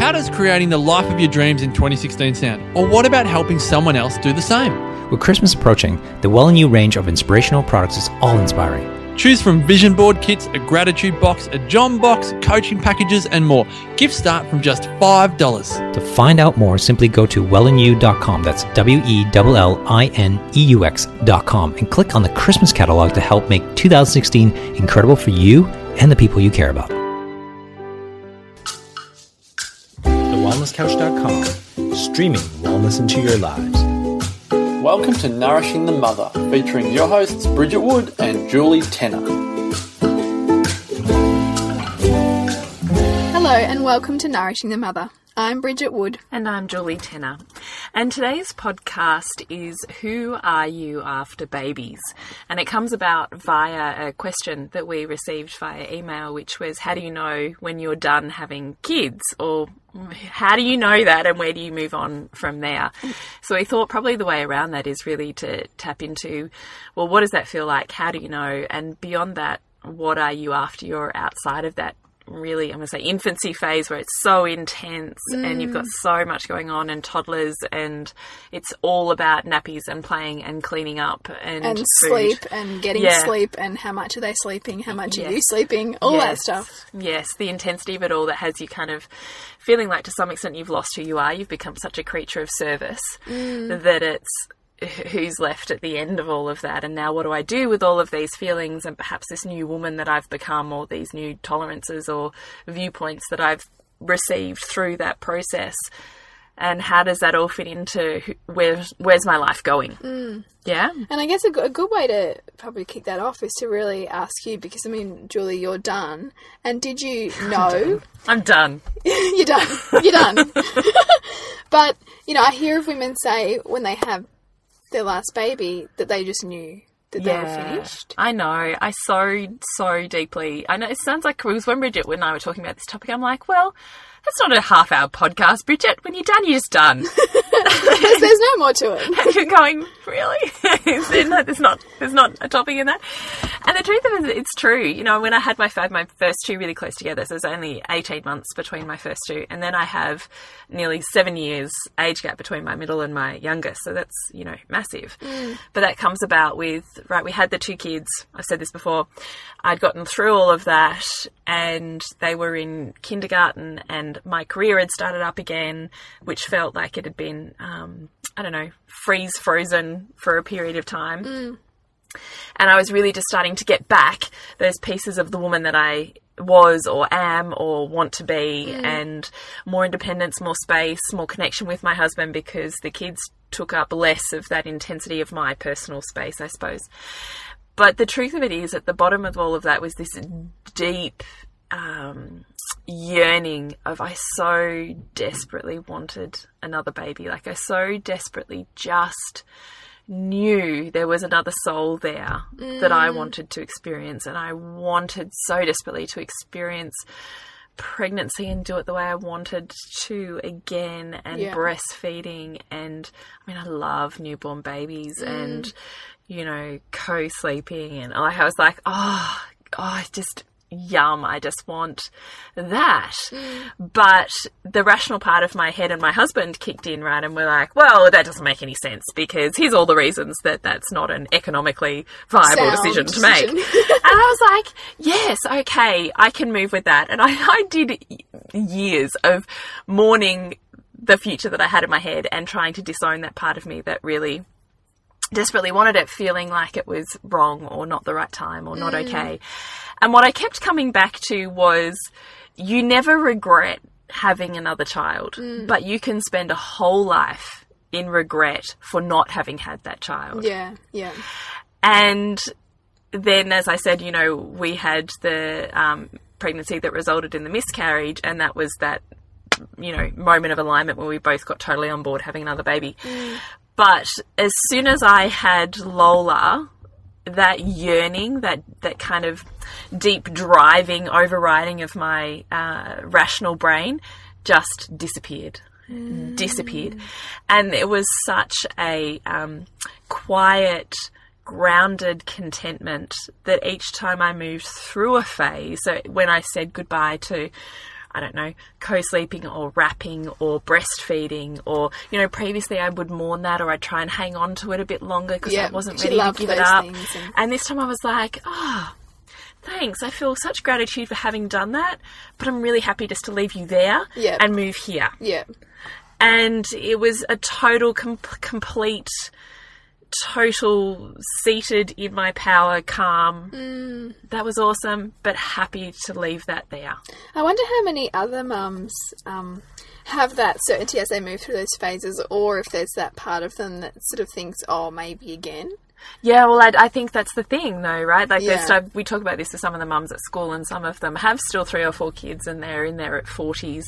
How does creating the life of your dreams in 2016 sound? Or what about helping someone else do the same? With Christmas approaching, the Well and You range of inspirational products is all inspiring. Choose from vision board kits, a gratitude box, a John box, coaching packages, and more. Gifts start from just $5. To find out more, simply go to wellandyou.com. That's W E L L I N E U X.com and click on the Christmas catalog to help make 2016 incredible for you and the people you care about. TheWellnessCouch.com, streaming wellness into your lives. Welcome to Nourishing the Mother, featuring your hosts Bridget Wood and Julie Tenner. Hello, and welcome to Nourishing the Mother. I'm Bridget Wood. And I'm Julie Tenner. And today's podcast is Who Are You After Babies? And it comes about via a question that we received via email, which was How do you know when you're done having kids? Or how do you know that and where do you move on from there? So we thought probably the way around that is really to tap into well, what does that feel like? How do you know? And beyond that, what are you after you're outside of that really, I'm going to say infancy phase where it's so intense mm. and you've got so much going on and toddlers and it's all about nappies and playing and cleaning up and, and sleep and getting yeah. sleep and how much are they sleeping, how much yes. are you sleeping, all yes. that stuff. Yes, the intensity of it all that has you kind of feeling like to some extent you've lost who you are. You've become such a creature of service mm. that it's who's left at the end of all of that and now what do I do with all of these feelings? And perhaps this new woman that I've become or these new tolerances or viewpoints that I've received through that process. And how does that all fit into where where's my life going? Mm. yeah. And i guess a, a, good way to probably kick that off is to really ask you because i mean julie you're done. And did you know? i'm done, I'm done. you're done. You're done. But you know i hear of women say when they have their last baby that they just knew that yeah, they were finished. I know. I so so deeply. I know it sounds like it was when Bridget and I were talking about this topic. I'm like, well, that's not a half hour podcast, Bridget. When you're done, you're just done. there's no more to it. And you're going, really? there, there's not there's not a topic in that. And the truth of it is, it's true. You know, when I had my five, my first two really close together, so there's only 18 months between my first two, and then I have nearly seven years age gap between my middle and my youngest. So that's you know massive. Mm. But that comes about with right. We had the two kids. I've said this before. I'd gotten through all of that, and they were in kindergarten and my career had started up again, which felt like it had been, um, I don't know, freeze frozen for a period of time. Mm. And I was really just starting to get back those pieces of the woman that I was or am or want to be, mm. and more independence, more space, more connection with my husband because the kids took up less of that intensity of my personal space, I suppose. But the truth of it is, at the bottom of all of that was this deep um, yearning of I so desperately wanted another baby. Like I so desperately just knew there was another soul there mm. that I mm. wanted to experience, and I wanted so desperately to experience pregnancy and do it the way I wanted to again and yeah. breastfeeding and I mean I love newborn babies mm. and you know co-sleeping and like I was like oh oh just yum, I just want that. Mm. But the rational part of my head and my husband kicked in, right? And we're like, well, that doesn't make any sense because here's all the reasons that that's not an economically viable Sound decision to make. and I was like, yes, okay, I can move with that. And I, I did years of mourning the future that I had in my head and trying to disown that part of me that really desperately wanted it, feeling like it was wrong or not the right time or not mm. okay. And what I kept coming back to was you never regret having another child, mm. but you can spend a whole life in regret for not having had that child. Yeah, yeah. And then, as I said, you know, we had the um, pregnancy that resulted in the miscarriage, and that was that, you know, moment of alignment where we both got totally on board having another baby. Mm. But as soon as I had Lola, that yearning, that that kind of deep driving overriding of my uh, rational brain, just disappeared. Mm. Disappeared, and it was such a um, quiet, grounded contentment that each time I moved through a phase, so when I said goodbye to I don't know, co sleeping or wrapping or breastfeeding, or, you know, previously I would mourn that or I'd try and hang on to it a bit longer because Yeah, I wasn't ready to give it up. and- And this time I was like, oh, thanks. I feel such gratitude for having done that, but I'm really happy just to leave you there Yeah. and move here. Yeah. And it was a total, com- complete, total seated in my power, calm. Mm. That was awesome, but happy to leave that there. I wonder how many other mums um, have that certainty as they move through those phases, or if there's that part of them that sort of thinks, oh, maybe again. Yeah, well, I, I think that's the thing, though, right? Like, Yeah. there's stuff, we talk about this with some of the mums at school, and some of them have still three or four kids, and they're in their 40s,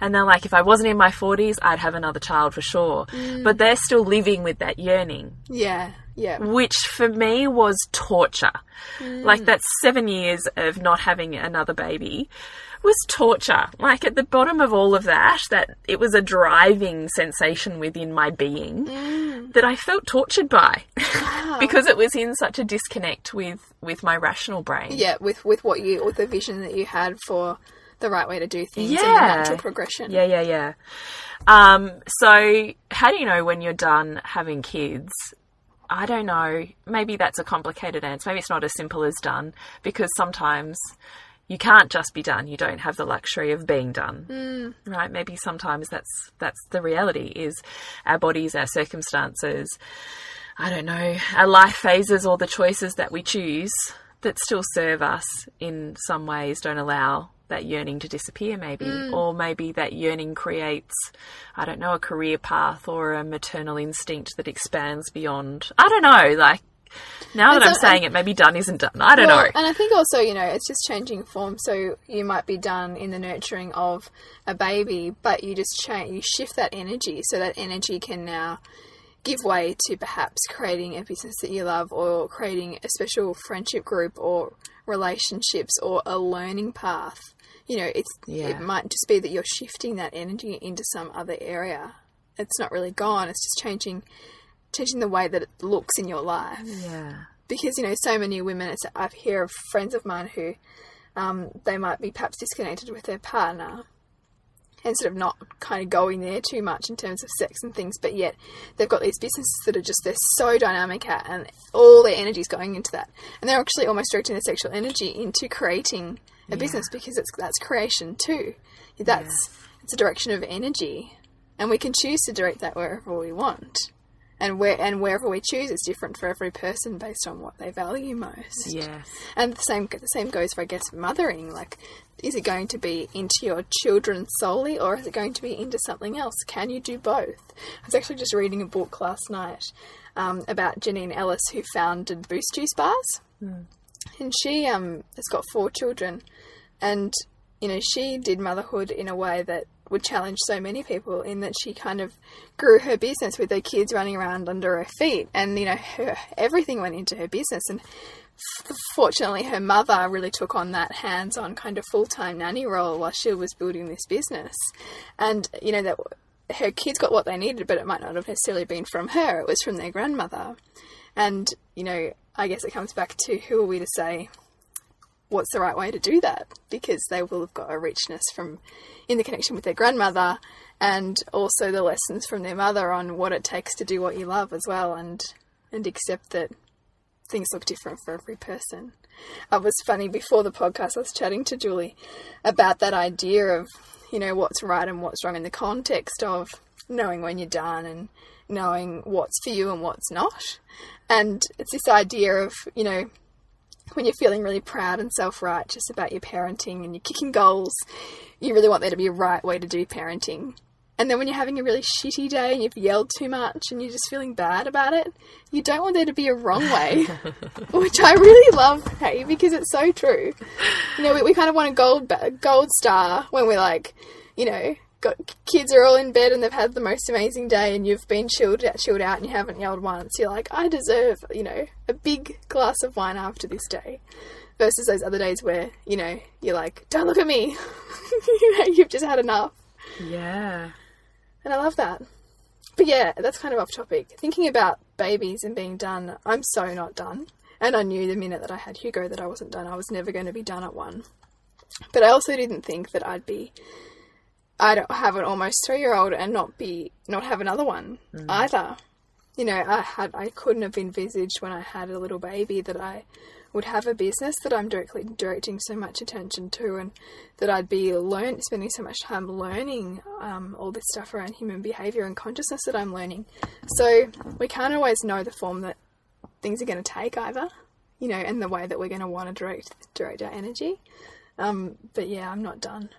and they're like, if I wasn't in my 40s, I'd have another child for sure. Mm. But they're still living with that yearning, Yeah. Yeah. which for me was torture. Mm. Like, that's seven years of not having another baby was torture. Like, at the bottom of all of that, that it was a driving sensation within my being that I felt tortured by because it was in such a disconnect with with my rational brain. Yeah. With with what you with the vision that you had for the right way to do things and the Yeah. natural progression. Yeah, yeah, yeah. Um, so how do you know when you're done having kids? I don't know. Maybe that's a complicated answer. Maybe it's not as simple as done because sometimes you can't just be done. You don't have the luxury of being done. Mm. Right? Maybe sometimes that's that's the reality is our bodies, our circumstances, I don't know, our life phases or the choices that we choose that still serve us in some ways don't allow that yearning to disappear maybe mm. or maybe that yearning creates i don't know a career path or a maternal instinct that expands beyond i don't know like now that And i'm saying it maybe done isn't done i don't Well, know and I think also, you know, it's just changing form. So you might be done in the nurturing of a baby, but you just change, you shift that energy so that energy can now give way to perhaps creating a business that you love or creating a special friendship group or relationships or a learning path. You know, it's Yeah. it might just be that you're shifting that energy into some other area. It's not really gone. It's just changing changing the way that it looks in your life. Yeah. Because you know so many women it's, i hear of friends of mine who um, they might be perhaps disconnected with their partner and sort of not kind of going there too much in terms of sex and things but yet they've got these businesses that are just they're so dynamic at and all their energy is going into that. And they're actually almost directing their sexual energy into creating a business because it's that's creation too. That's it's a direction of energy. And we can choose to direct that wherever we want and where and wherever we choose is different for every person based on what they value most. yes And the same the same goes for I guess mothering. Like, is it going to be into your children solely, or is it going to be into something else? Can you do both? I was actually just reading a book last night um, about Janine Allis, who founded Boost Juice Bars, and she um has got four children, and you know she did motherhood in a way that would challenge so many people in that she kind of grew her business with her kids running around under her feet and you know her, everything went into her business. And fortunately her mother really took on that hands-on kind of full-time nanny role while she was building this business. And you know that her kids got what they needed but it might not have necessarily been from her it was from their grandmother. And you know i guess it comes back to who are we to say what's the right way to do that because they will have got a richness from in the connection with their grandmother and also the lessons from their mother on what it takes to do what you love as well and and accept that things look different for every person. It was funny before the podcast I was chatting to Julie about that idea of, you know, what's right and what's wrong in the context of knowing when you're done and knowing what's for you and what's not. And it's this idea of, you know, when you're feeling really proud and self righteous about your parenting and you're kicking goals, you really want there to be a right way to do parenting. And then when you're having a really shitty day and you've yelled too much and you're just feeling bad about it, you don't want there to be a wrong way, which I really love, hey, because it's so true. You know, we, we kind of want a gold gold star when we're like, you know, got kids are all in bed and they've had the most amazing day and you've been chilled out, chilled out and you haven't yelled once. You're like, I deserve, you know, a big glass of wine after this day. Versus those other days where, you know, you're like, don't look at me. you know, you've just had enough. yeah And I love that. But yeah, that's kind of off topic. Thinking about babies and being done, I'm so not done. And I knew the minute that I had Hugo that I wasn't done. I was never going to be done at one. But I also didn't think that I'd be I'd have an almost three year old and not be not have another one either. You know, I had I couldn't have envisaged when I had a little baby that I would have a business that I'm directly directing so much attention to, and that I'd be learn spending so much time learning um, all this stuff around human behavior and consciousness that I'm learning. So we can't always know the form that things are going to take either, you know, and the way that we're going to want to direct direct our energy. Um, but yeah, I'm not done.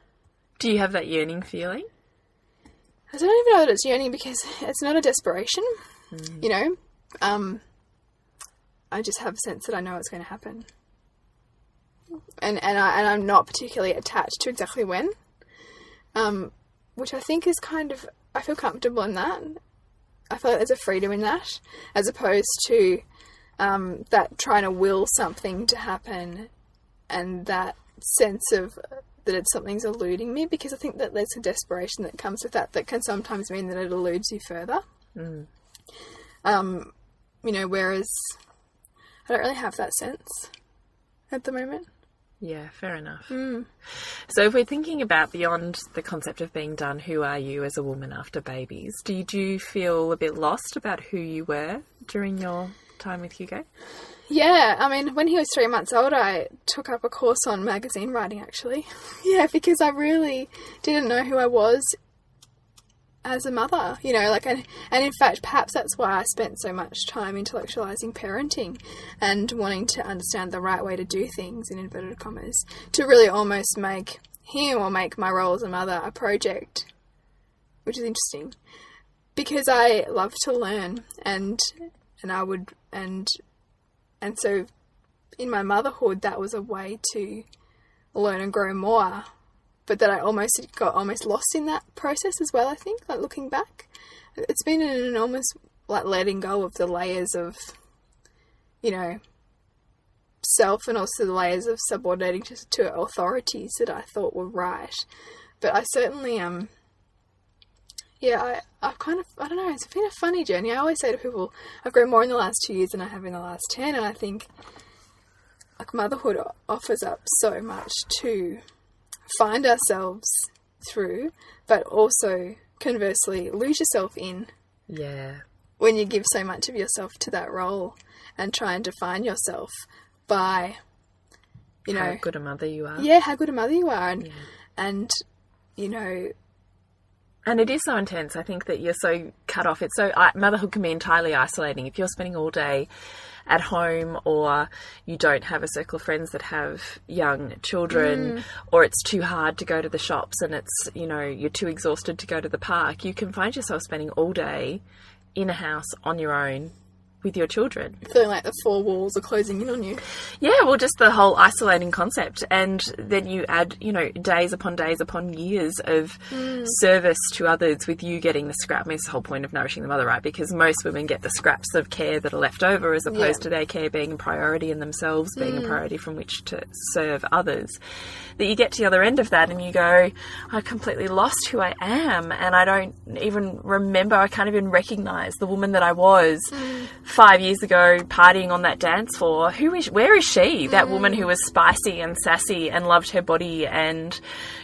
Do you have that yearning feeling? I don't even know that it's yearning because it's not a desperation, you know. Um, I just have a sense that I know it's going to happen, and and I and I'm not particularly attached to exactly when, um, which I think is kind of I feel comfortable in that. I feel like there's a freedom in that, as opposed to um, that trying to will something to happen, and that sense of that it's something's eluding me because I think that there's a desperation that comes with that that can sometimes mean that it eludes you further. Um, you know, whereas I don't really have that sense at the moment. Yeah, fair enough. So, if we're thinking about beyond the concept of being done, who are you as a woman after babies? Do you, do you feel a bit lost about who you were during your time with Hugo? Yeah, I mean, when he was three months old, I took up a course on magazine writing actually. Yeah, because I really didn't know who I was as a mother, you know, like, and, and in fact, perhaps that's why I spent so much time intellectualizing parenting and wanting to understand the right way to do things, in inverted commas, to really almost make him or make my role as a mother a project, which is interesting because I love to learn and and I would and and so in my motherhood that was a way to learn and grow more but that I almost got almost lost in that process as well I think like looking back. It's been an enormous like letting go of the layers of you know self and also the layers of subordinating to, to authorities that I thought were right. But I certainly um yeah, I, I've kind of, I don't know, it's been a funny journey. I always say to people, I've grown more in the last two years than I have in the last 10, and I think like motherhood offers up so much to find ourselves through, but also conversely lose yourself in Yeah. when you give so much of yourself to that role and try and define yourself by, you know, How good a mother you are. yeah, how good a mother you are, and, and you know, And it is so intense. I think that you're so cut off. It's so motherhood can be entirely isolating. If you're spending all day at home, or you don't have a circle of friends that have young children, mm. or it's too hard to go to the shops, and it's you know you're too exhausted to go to the park, you can find yourself spending all day in a house on your own with your children. feeling like the four walls are closing in on you. Yeah, well, just the whole isolating concept. And then you add, you know, days upon days upon years of hmm. service to others with you getting the scrap. I mean, it's the whole point of nourishing the mother, right? Because most women get the scraps of care that are left over as opposed Yeah. to their care being a priority and themselves being a hmm. priority from which to serve others. That you get to the other end of that and you go, I completely lost who I am and I don't even remember, I can't even recognize the woman that I was hmm. Five years ago partying on that dance floor. Who is, where is she? That woman mm. who was spicy and sassy and loved her body and,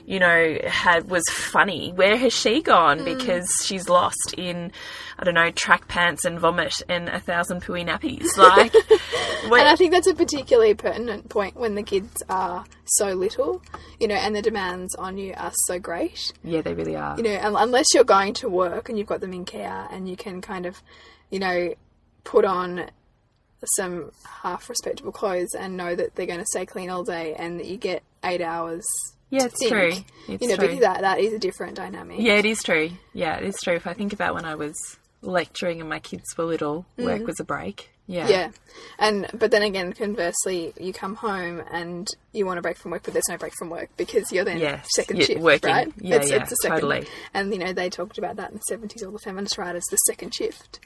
you know, had, was funny. Where has she gone? Mm. Because she's lost in, I don't know, track pants and vomit and a thousand pooey nappies. Like, And I think that's a particularly pertinent point when the kids are so little, you know, and the demands on you are so great. yeah, they really are. You know, unless you're going to work and you've got them in care and you can kind of, you know, put on some half respectable clothes and know that they're going to stay clean all day and that you get eight hours. Yeah, it's think, true. It's you know, true. that, that is a different dynamic. Yeah, it is true. Yeah, it is true. If I think about when I was lecturing and my kids were little, work was a break. Yeah. Mm. Yeah, and but then again, conversely, you come home and you want a break from work, but there's no break from work because you're then Yes, 2nd you're shift, working. right? Yeah, it's, yeah, it's a second, totally. And you know, they talked about that in the seventies. All the feminist writers, the second shift.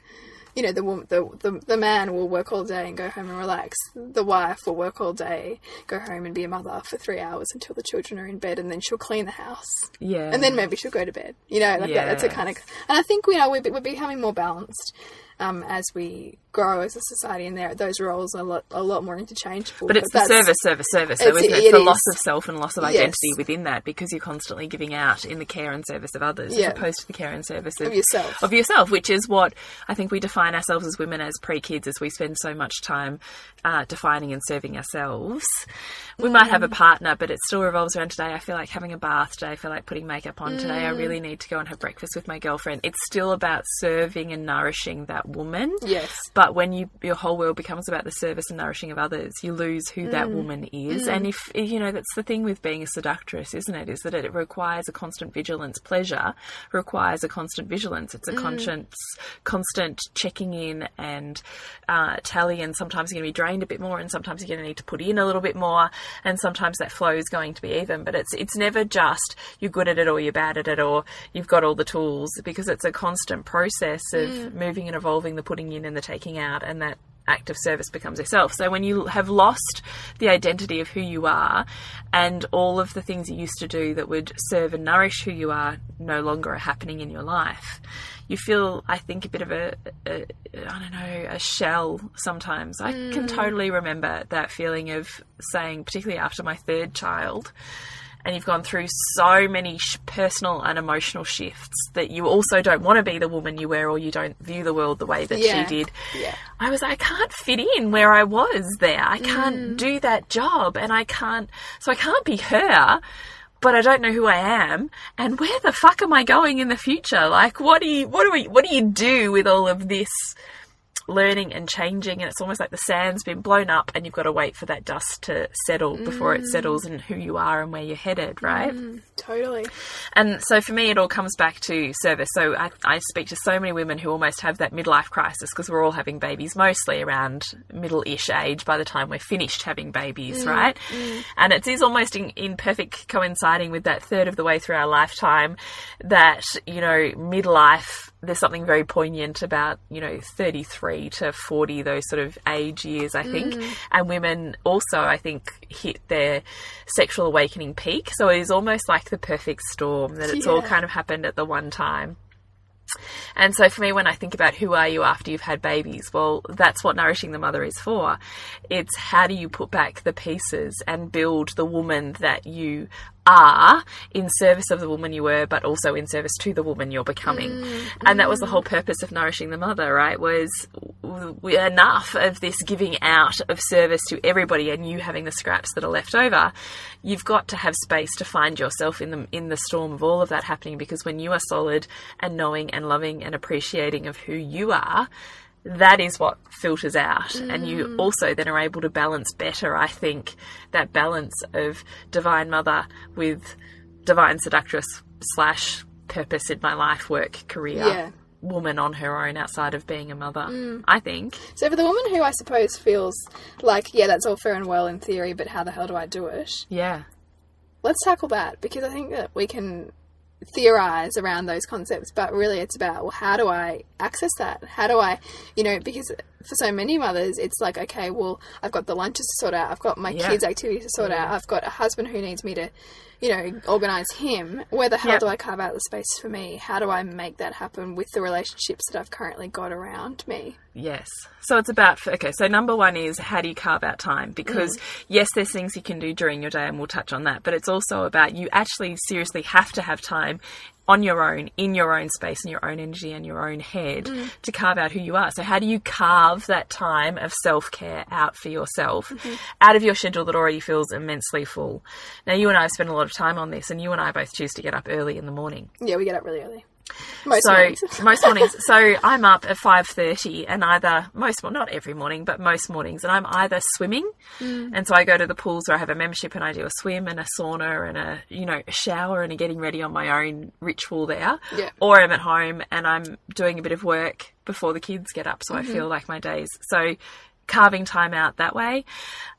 You know, the, the the the man will work all day and go home and relax. The wife will work all day, go home and be a mother for three hours until the children are in bed, and then she'll clean the house Yeah. and then maybe she'll go to bed. You know, like that, that's a kind of. And I think you know we're, we're becoming more balanced, um, as we grow as a society, and there those roles are a lot, a lot more interchangeable. But it's the service, service, service, It's- isn't it? it the is. loss of self and loss of Yes. identity within that because you're constantly giving out in the care and service of others Yeah. as opposed to the care and service of, Of yourself. Of yourself, which is what I think we define ourselves as women as pre kids, as we spend so much time uh, defining and serving ourselves. We might have a Mm. partner, but it still revolves around today. I feel like having a bath today. I feel like putting makeup on today. I Mm. really need to go and have breakfast with my girlfriend. It's still about serving and nourishing that woman. Yes. But when you your whole world becomes about the service and nourishing of others, you lose who that mm. woman is. Mm. And if you know that's the thing with being a seductress, isn't it? Is that it requires a constant vigilance. Pleasure requires a constant vigilance. It's a mm. constant, constant checking in and uh, tally. And sometimes you're going to be drained a bit more, and sometimes you're going to need to put in a little bit more, and sometimes that flow is going to be even. But it's it's never just you're good at it or you're bad at it or you've got all the tools because it's a constant process of moving and evolving, the putting in and the taking out, and that act of service becomes yourself. So when you have lost the identity of who you are and all of the things you used to do that would serve and nourish who you are no longer are happening in your life, you feel, I think, a bit of a, a I don't know, a shell sometimes. I can mm. totally remember that feeling of saying, particularly after my third child, and you've gone through so many sh- personal and emotional shifts that you also don't want to be the woman you were or you don't view the world the way that Yeah. she did. Yeah. I was, I can't fit in where I was there. I can't Mm. do that job and I can't, so I can't be her. But I don't know who I am, and where the fuck am I going in the future? Like, what do you, what do we, what do you do with all of this learning and changing? And it's almost like the sand's been blown up, and you've got to wait for that dust to settle before Mm. it settles and who you are and where you're headed, right? Mm, totally. And so for me, it all comes back to service. So I, I speak to so many women who almost have that midlife crisis because we're all having babies mostly around middle ish age by the time we're finished having babies, mm, right? Mm. And it is almost in, in perfect coinciding with that third of the way through our lifetime that, you know, midlife. There's something very poignant about, you know, 33 to 40, those sort of age years, I think. Mm. And women also, I think, hit their sexual awakening peak. So it is almost like the perfect storm that it's all kind of happened at the one time. And so for me, when I think about who are you after you've had babies, well, that's what nourishing the mother is for. It's how do you put back the pieces and build the woman that you are in service of the woman you were, but also in service to the woman you're becoming. Mm. And that was the whole purpose of nourishing the mother, right? Was enough of this giving out of service to everybody and you having the scraps that are left over. You've got to have space to find yourself in the in the storm of all of that happening because when you are solid and knowing and loving and appreciating of who you are, that is what filters out. And you mm. also then are able to balance better, I think, that balance of divine mother with divine seductress slash purpose in my life, work, career, Yeah. woman on her own outside of being a mother. Mm. I think. So for the woman who I suppose feels like, yeah, that's all fair and well in theory, but how the hell do I do it? Yeah. Let's tackle that because I think that we can theorize around those concepts, but really it's about, well, how do I access that? How do I, you know, because for so many mothers, it's like, okay, well, I've got the lunches to sort out, I've got my Yeah. kids' activities to sort out, mm. I've got a husband who needs me to, you know, organize him. Where the hell Yep. do I carve out the space for me? How do I make that happen with the relationships that I've currently got around me? Yes. So it's about, okay, so number one is how do you carve out time? Because mm. yes, there's things you can do during your day and we'll touch on that, but it's also about you actually seriously have to have time on your own, in your own space and your own energy and your own head mm. to carve out who you are. So how do you carve that time of self-care out for yourself mm-hmm. out of your schedule that already feels immensely full? Now you and I have spent a lot of time on this and you and I both choose to get up early in the morning Yeah, we get up really early. Most so mornings. most mornings. So I'm up at five thirty, and either most well, not every morning, but most mornings, and I'm either swimming, mm. and so I go to the pools where I have a membership, and I do a swim and a sauna and a you know a shower and a getting ready on my own ritual there, Yeah. or I'm at home and I'm doing a bit of work before the kids get up, so I mm-hmm. feel like my days so. Carving time out that way.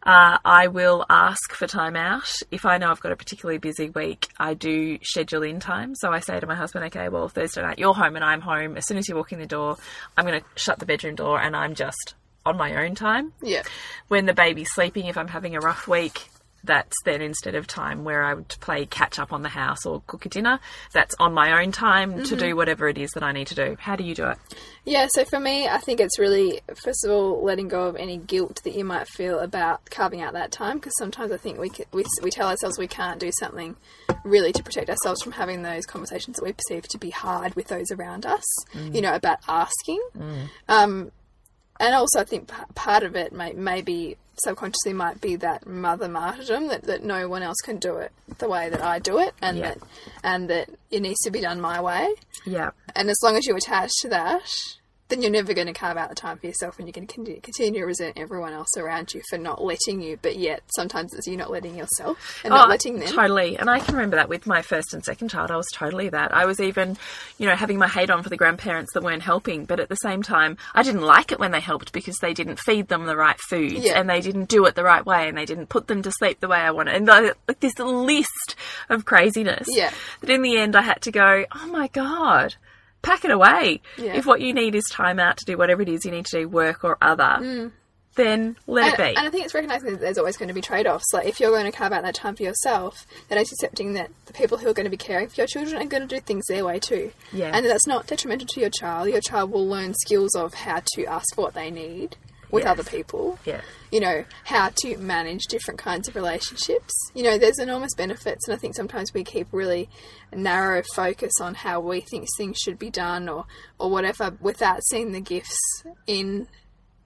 Uh, I will ask for time out. If I know I've got a particularly busy week, I do schedule in time. So I say to my husband, okay, well, Thursday night you're home and I'm home. As soon as you walk in the door, I'm going to shut the bedroom door and I'm just on my own time. yeah. When the baby's sleeping, if I'm having a rough week, that's then instead of time where I would play catch up on the house or cook a dinner, that's on my own time to mm-hmm. do whatever it is that I need to do. How do you do it? Yeah, so for me, I think it's really, first of all, letting go of any guilt that you might feel about carving out that time, because sometimes I think we, we, we tell ourselves we can't do something really to protect ourselves from having those conversations that we perceive to be hard with those around us, mm. you know, about asking. Mm. Um, and also, I think p- part of it may, maybe subconsciously might be that mother martyrdom that, that no one else can do it the way that I do it, and Yeah. that and that it needs to be done my way. Yeah. And as long as you attach to that, then you're never going to carve out the time for yourself and you're going to continue, continue to resent everyone else around you for not letting you, but yet sometimes it's you not letting yourself and not oh, letting them. Oh, Totally. And I can remember that with my first and second child. I was totally that. I was even, you know, having my hate on for the grandparents that weren't helping. But at the same time, I didn't like it when they helped because they didn't feed them the right food Yeah. and they didn't do it the right way and they didn't put them to sleep the way I wanted. And like like this list of craziness. Yeah. That in the end I had to go, oh my God. Pack it away. Yeah. If what you need is time out to do whatever it is you need to do, work or other, then let it Mm. be. and I think it's recognizing that there's always going to be trade offs. Like, if you're going to carve out that time for yourself, then it's accepting that the people who are going to be caring for your children are going to do things their way too. Yeah. And that's not detrimental to your child. Your child will learn skills of how to ask for what they need with Yes. other people. Yeah. you know, how to manage different kinds of relationships. You know, there's enormous benefits, and I think sometimes we keep really narrow focus on how we think things should be done or, or whatever without seeing the gifts in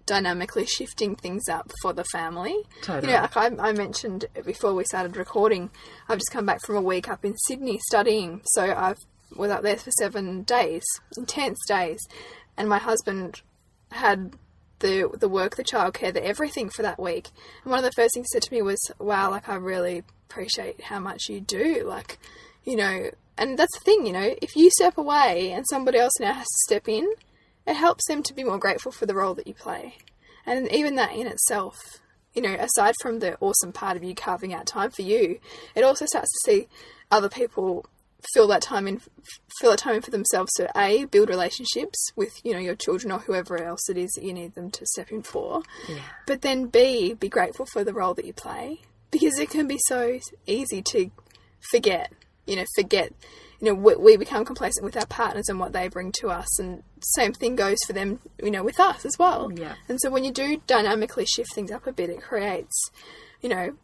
dynamically shifting things up for the family. Totally. You know, like I, I mentioned before we started recording, I've just come back from a week up in Sydney studying, so I've was up there for seven days, intense days, and my husband had the the work, the childcare, the everything for that week. And one of the first things he said to me was, "Wow, like I really appreciate how much you do." Like, you know, and that's the thing, you know, if you step away and somebody else now has to step in, it helps them to be more grateful for the role that you play. And even that in itself, you know, aside from the awesome part of you carving out time for you, it also starts to see other people fill that time in fill that time in for themselves to a build relationships with you know your children or whoever else it is that you need them to step in for. But then b be grateful for the role that you play. Because it can be so easy to forget you know forget you know we, we become complacent with our partners and what they bring to us. And same thing goes for them you know with us as well. Yeah. and so when you do dynamically shift things up a bit it creates you know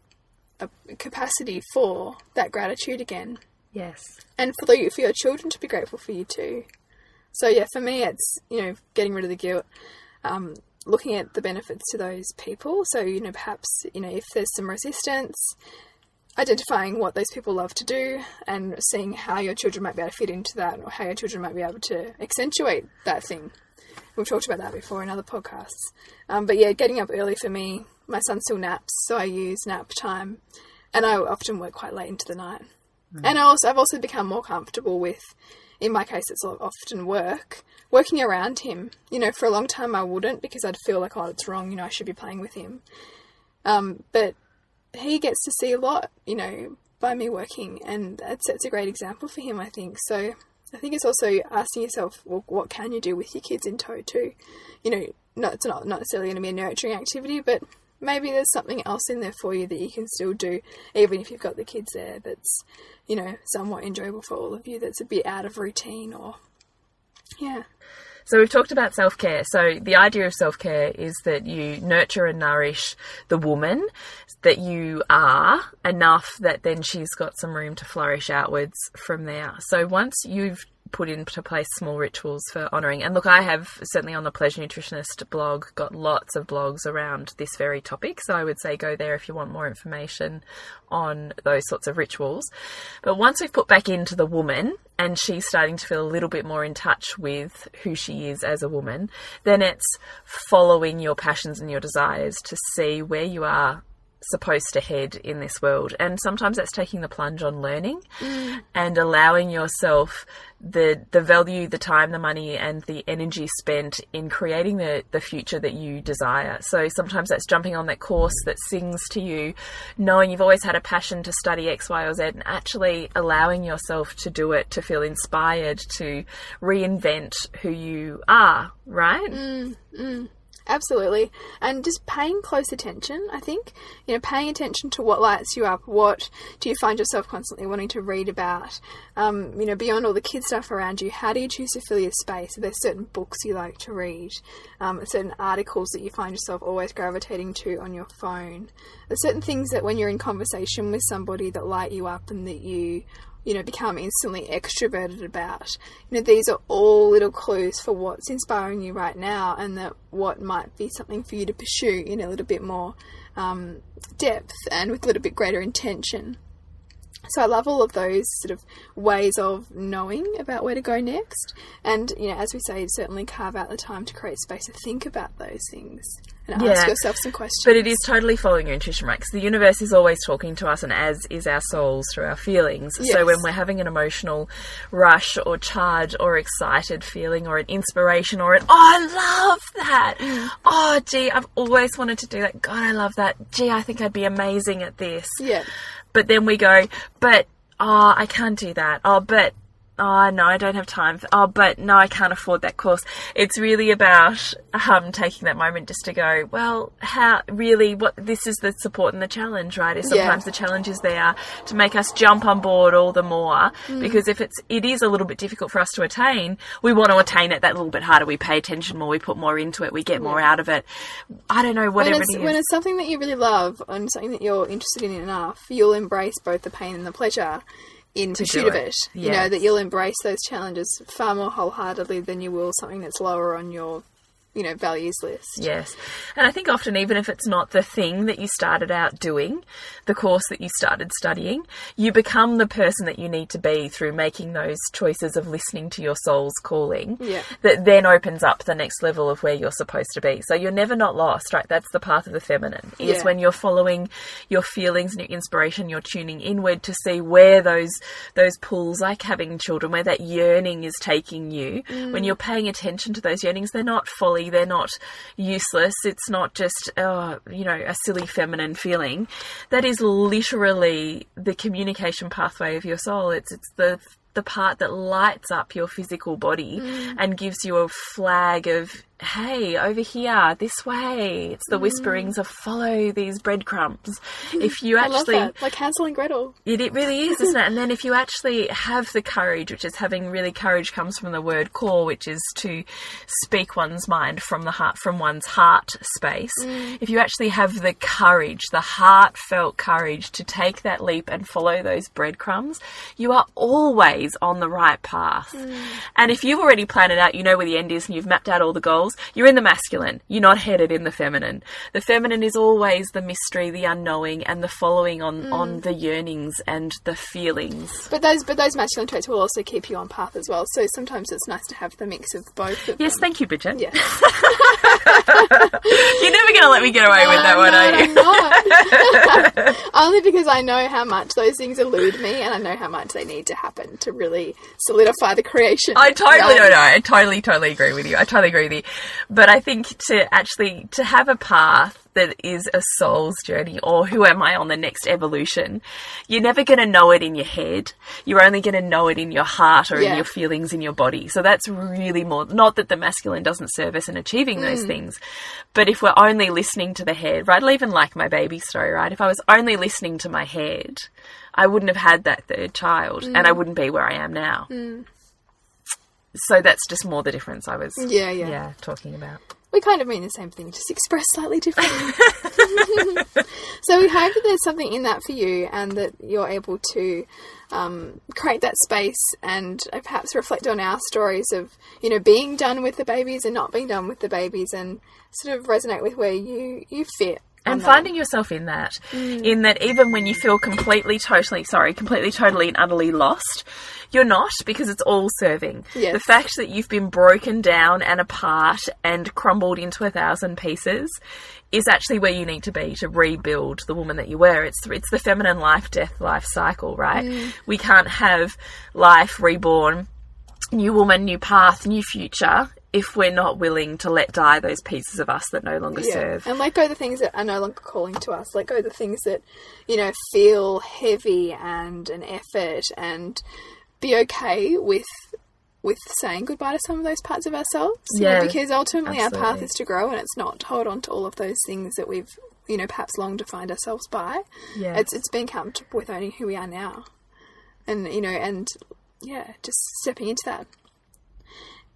a capacity for that gratitude again Yes. and for the, for your children to be grateful for you too. So yeah, for me, it's you know getting rid of the guilt, um, looking at the benefits to those people. So you know perhaps you know if there's some resistance, identifying what those people love to do and seeing how your children might be able to fit into that, or how your children might be able to accentuate that thing. We've talked about that before in other podcasts. Um, but yeah, getting up early for me. My son still naps, so I use nap time, and I often work quite late into the night. And I also, I've also become more comfortable with, in my case, it's often work, working around him. You know, for a long time I wouldn't because I'd feel like, oh, it's wrong, you know, I should be playing with him. Um, but he gets to see a lot, you know, by me working, and that sets a great example for him, I think. So I think it's also asking yourself, well, what can you do with your kids in tow too? You know, not, it's not, not necessarily going to be a nurturing activity, but maybe there's something else in there for you that you can still do, even if you've got the kids there, that's, you know, somewhat enjoyable for all of you, that's a bit out of routine or, yeah. So we've talked about self care. So the idea of self care is that you nurture and nourish the woman that you are enough that then she's got some room to flourish outwards from there. So once you've put into place small rituals for honouring. And look, I have certainly on the Pleasure Nutritionist blog got lots of blogs around this very topic. So I would say go there if you want more information on those sorts of rituals. But once we've put back into the woman and she's starting to feel a little bit more in touch with who she is as a woman, then it's following your passions and your desires to see where you are supposed to head in this world. And sometimes that's taking the plunge on learning mm. and allowing yourself the the value, the time, the money and the energy spent in creating the, the future that you desire. So sometimes that's jumping on that course that sings to you, knowing you've always had a passion to study X, Y, or Z and actually allowing yourself to do it, to feel inspired, to reinvent who you are, right? Mm, mm. Absolutely. And just paying close attention, I think. You know, paying attention to what lights you up. What do you find yourself constantly wanting to read about? Um, you know, beyond all the kid stuff around you, how do you choose to fill your space? Are there certain books you like to read? Um, certain articles that you find yourself always gravitating to on your phone? There's certain things that when you're in conversation with somebody that light you up and that you you know, become instantly extroverted about. You know, these are all little clues for what's inspiring you right now and that what might be something for you to pursue in a little bit more um, depth and with a little bit greater intention. So I love all of those sort of ways of knowing about where to go next. And, you know, as we say, certainly carve out the time to create space to think about those things and Yeah. ask yourself some questions. But it is totally following your intuition, right? Because the universe is always talking to us, and as is our souls through our feelings. Yes. So when we're having an emotional rush or charge or excited feeling or an inspiration or an, oh, I love that. Mm. Oh, gee, I've always wanted to do that. God, I love that. Gee, I think I'd be amazing at this. Yeah. But then we go, but, oh, I can't do that. Oh, but, oh, no, I don't have time. For, oh, but, no, I can't afford that course. It's really about um, taking that moment just to go, well, how, really, what, this is the support and the challenge, right? Is Yeah. sometimes the challenge is there to make us jump on board all the more. Mm. Because if it's, it is a little bit difficult for us to attain, we want to attain it that little bit harder. We pay attention more, we put more into it, we get more out of it. I don't know, when whatever it's, it is. when it's something that you really love and something that you're interested in enough, you'll embrace both the pain and the pleasure in pursuit do of it. it. You know that you'll embrace those challenges far more wholeheartedly than you will something that's lower on your, you know, values list. Yes. And I think often, even if it's not the thing that you started out doing, the course that you started studying, you become the person that you need to be through making those choices of listening to your soul's calling. Yeah. That then opens up the next level of where you're supposed to be. So you're never not lost, right? That's the path of the feminine. Is Yeah. when you're following your feelings and your inspiration, you're tuning inward to see where those those pulls, like having children, where that yearning is taking you. When mm. you're paying attention to those yearnings, they're not they're not useless. It's not just oh, you know, a silly feminine feeling. That is literally the communication pathway of your soul. It's it's the the part that lights up your physical body mm. and gives you a flag of hey over here this way it's the whisperings mm. of follow these breadcrumbs if you actually. Like Hansel and Gretel. it, it really is, isn't it? And then if you actually have the courage, which is having really courage comes from the word core, which is to speak one's mind from the heart, from one's heart space. Mm. If you actually have the courage, the heartfelt courage to take that leap and follow those breadcrumbs, you are always on the right path. Mm. And if you've already planned it out, you know where the end is and you've mapped out all the goals, you're in the masculine. You're not headed in the feminine. The feminine is always the mystery, the unknowing, and the following on, on mm. the yearnings and the feelings. But those but those masculine traits will also keep you on path as well. So sometimes it's nice to have the mix of both of Yes, them. thank you, Bridget. Yeah. You're never going to let me get away with that one, are you? I'm not. Only because I know how much those things elude me and I know how much they need to happen to really solidify the creation. I totally don't know. I totally, totally agree with you. I totally agree with you. But I think to actually to have a path that is a soul's journey or who am I on the next evolution, you're never going to know it in your head. You're only going to know it in your heart or in your feelings in your body. So that's really more, not that the masculine doesn't serve us in achieving those Mm. things, but if we're only listening to the head, right? Even like my baby story, right? If I was only listening to my head, I wouldn't have had that third child and I Mm. wouldn't be where I am now. So that's just more the difference I was Yeah, yeah. yeah talking about. We kind of mean the same thing, just expressed slightly differently. so we hope that there's something in that for you and that you're able to um, create that space and uh, perhaps reflect on our stories of, you know, being done with the babies and not being done with the babies and sort of resonate with where you, you fit. And that. finding yourself in that, mm. in that even when you feel completely, totally, sorry, completely, totally, and utterly lost, you're not because it's all serving. Yes. The fact that you've been broken down and apart and crumbled into a thousand pieces is actually where you need to be to rebuild the woman that you were. It's it's the feminine life, death, life cycle, right? Mm. We can't have life reborn, new woman, new path, new future if we're not willing to let die those pieces of us that no longer serve. And let go the things that are no longer calling to us. Let go the things that, you know, feel heavy and an effort and be okay with with saying goodbye to some of those parts of ourselves. you know, Yeah, because ultimately our path is to grow and it's not to hold on to all of those things that we've, you know, perhaps long defined ourselves by. Yeah. It's it's being comfortable with owning who we are now. And you know, and yeah, just stepping into that.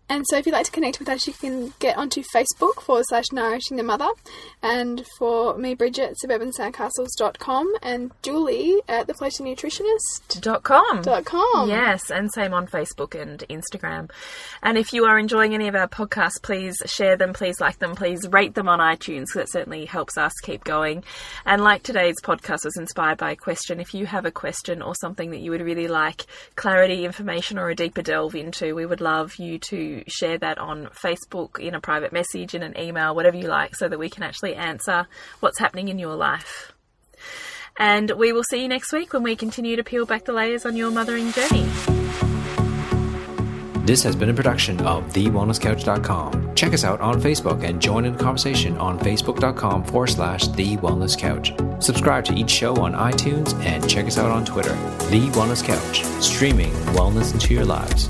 And so, if you'd like to connect with us, you can get onto Facebook forward slash nourishing the mother. And for me, Bridget, suburbansandcastles.com and Julie at the Floating Nutritionist. Dot com. Dot com. Yes, and same on Facebook and Instagram. And if you are enjoying any of our podcasts, please share them, please like them, please rate them on iTunes. That certainly helps us keep going. And like today's podcast was inspired by a question, if you have a question or something that you would really like clarity, information, or a deeper delve into, we would love you share that on Facebook in a private message, in an email, whatever you like, so that we can actually answer what's happening in your life. And we will see you next week when we continue to peel back the layers on your mothering journey. This has been a production of TheWellnessCouch.com. Check us out on Facebook and join in the conversation on Facebook.com forward slash The Wellness Couch. Subscribe to each show on iTunes and check us out on Twitter. The Wellness Couch, streaming wellness into your lives.